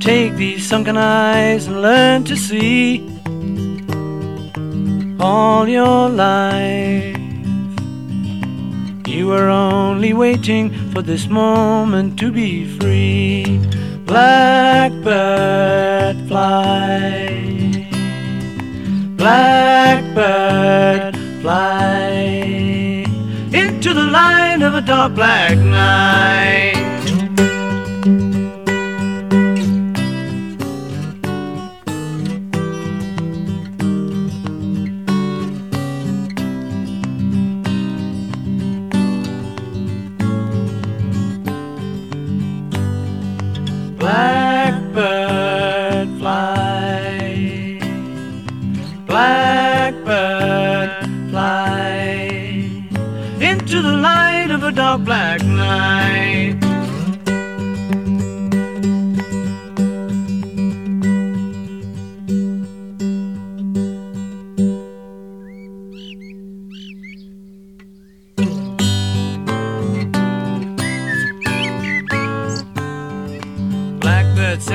Take these sunken eyes and learn to see all your life. You were only waiting for this moment to be free. Blackbird fly. Blackbird fly into the light of a dark black night.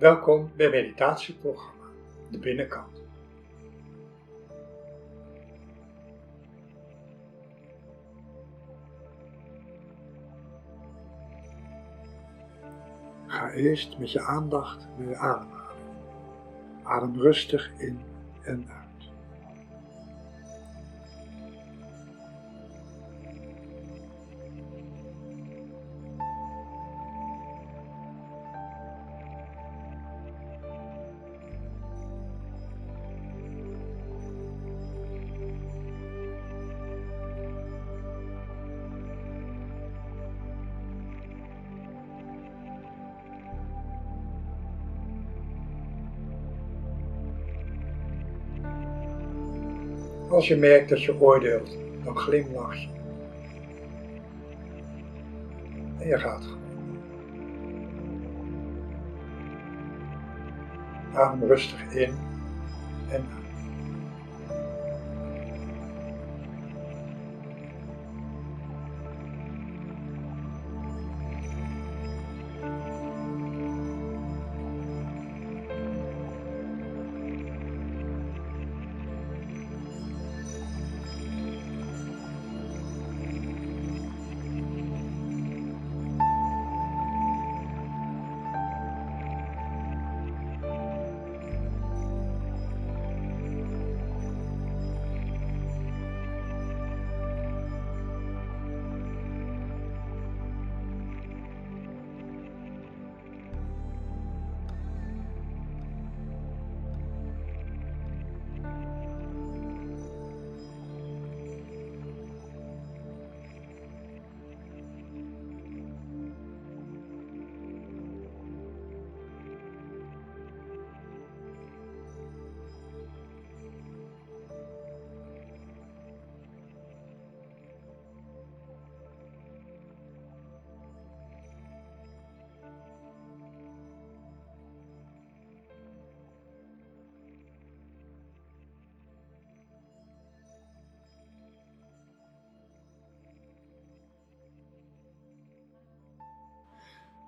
Welkom bij meditatieprogramma De Binnenkant. Ga eerst met je aandacht naar je ademhaling. Adem rustig in en uit. Als je merkt dat je oordeelt, dan glimlach je. En je gaat gewoon. Adem rustig in en uit.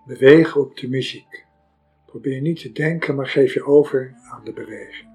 Beweeg op de muziek. Probeer niet te denken, maar geef je over aan de beweging.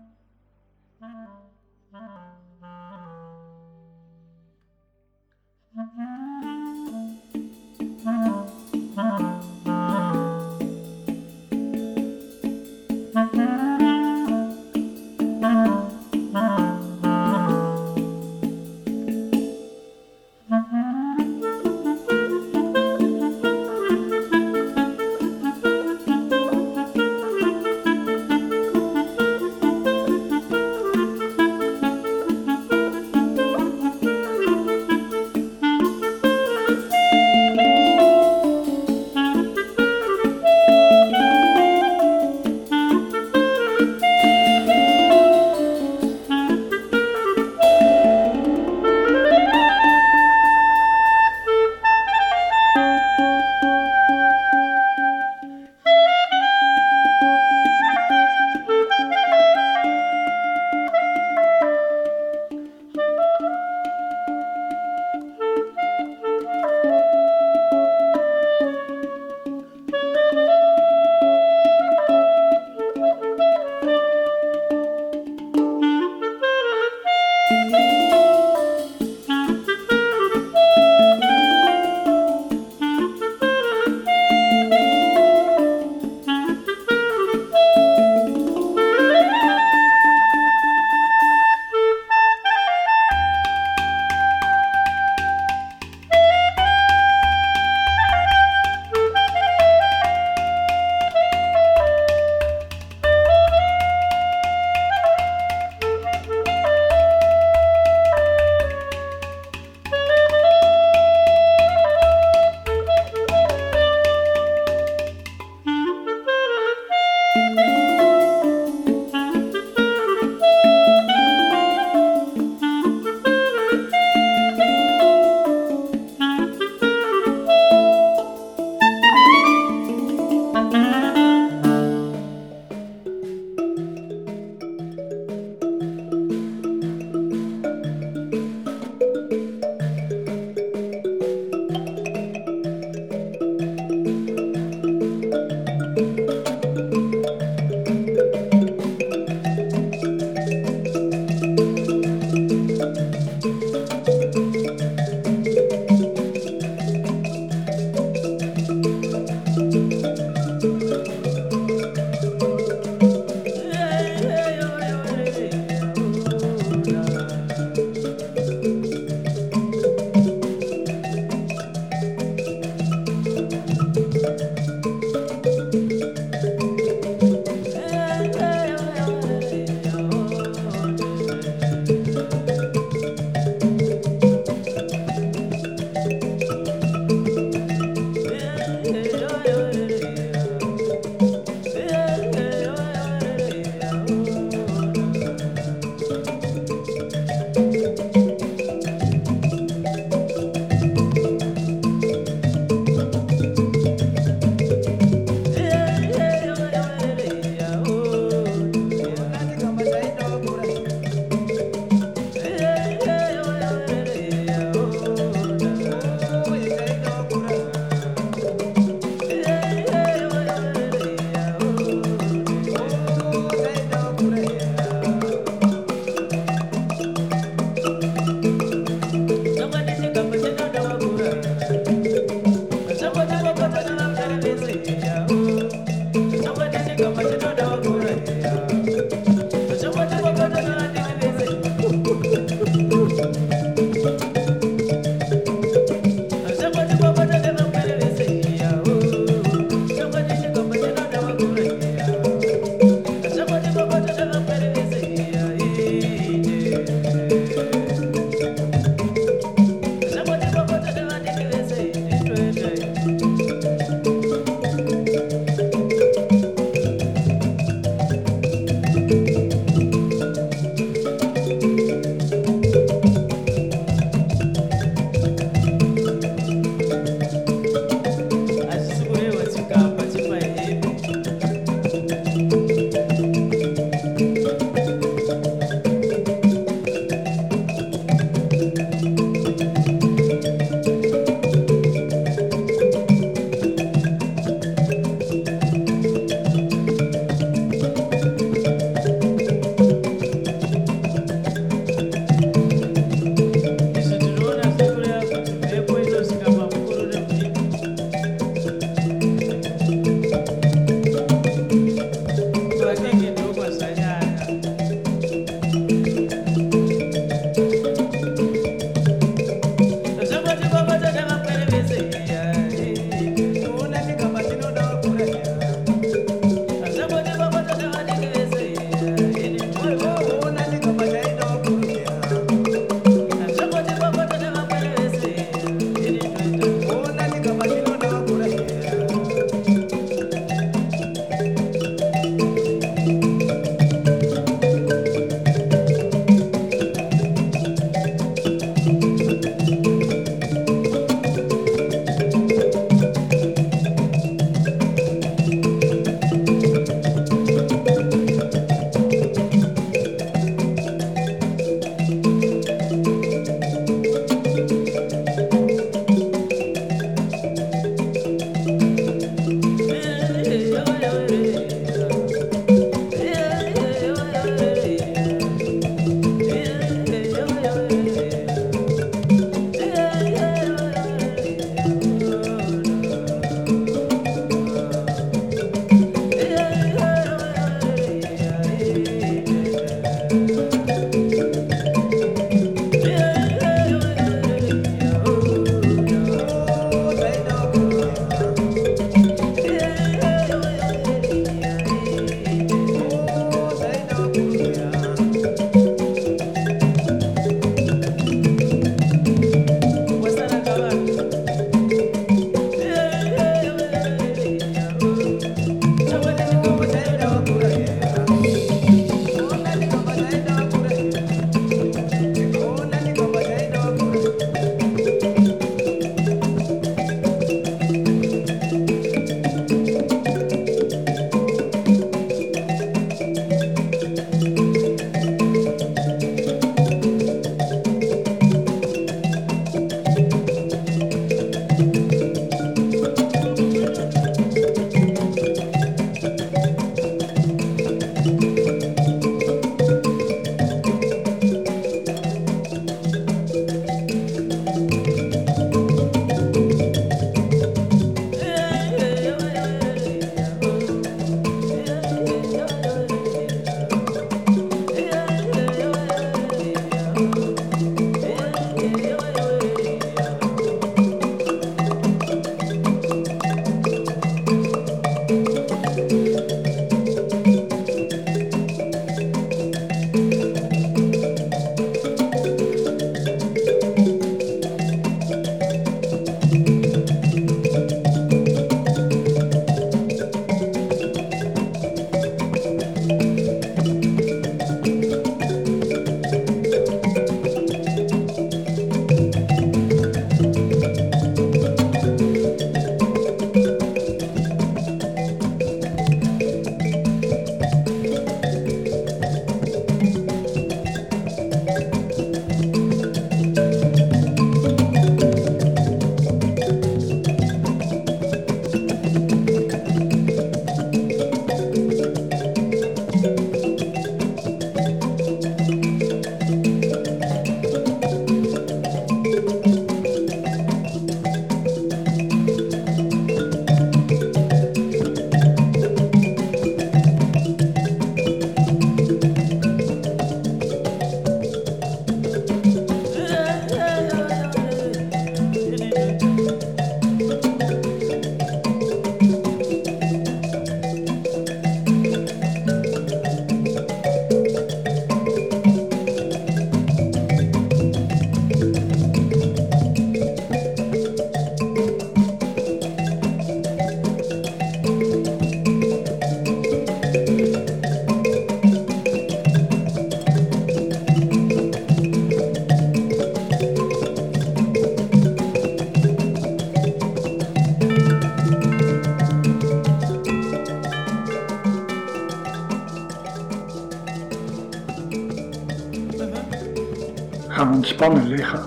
Ontspannen liggen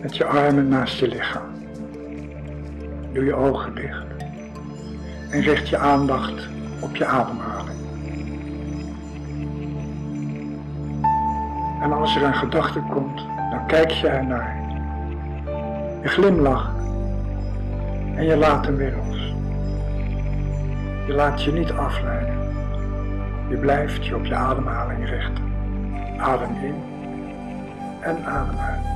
met je armen naast je lichaam. Doe je ogen dicht en richt je aandacht op je ademhaling. En als er een gedachte komt, dan kijk je ernaar. Je glimlacht en je laat hem weer los. Je laat je niet afleiden. Je blijft je op je ademhaling richten. Adem in en adem um,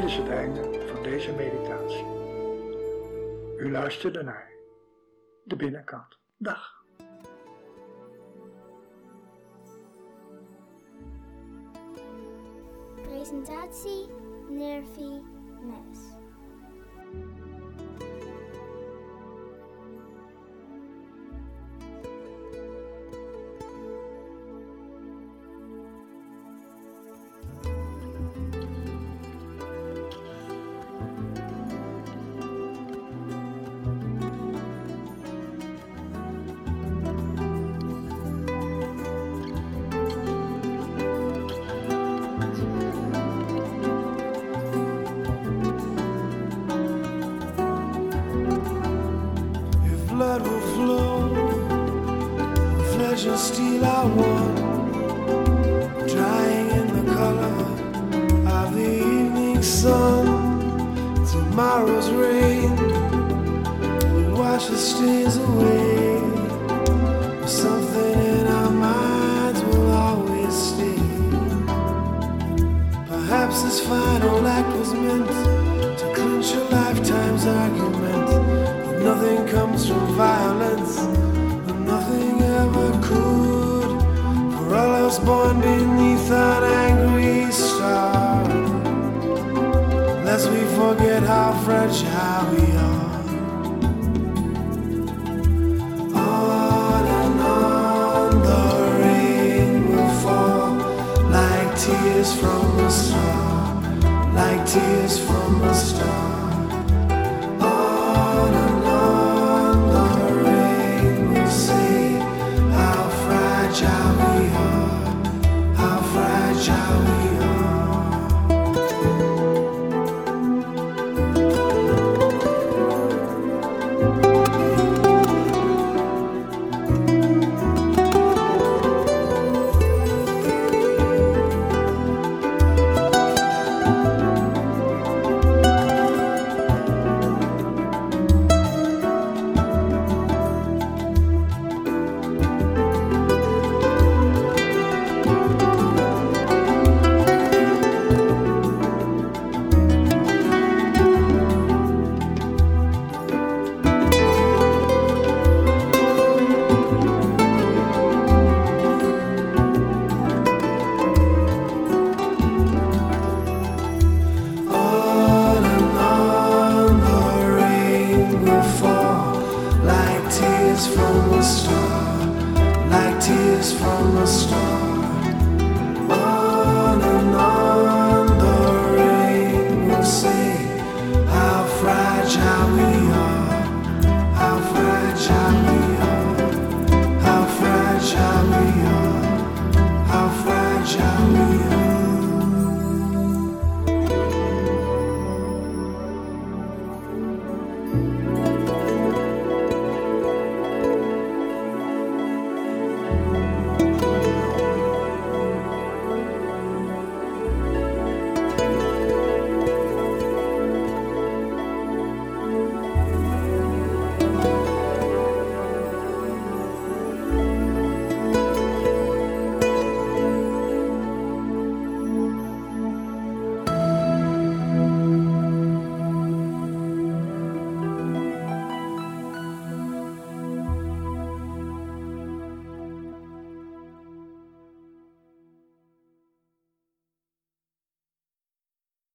Dit is het einde van deze meditatie. U luistert naar de binnenkant. Dag. Presentatie all I.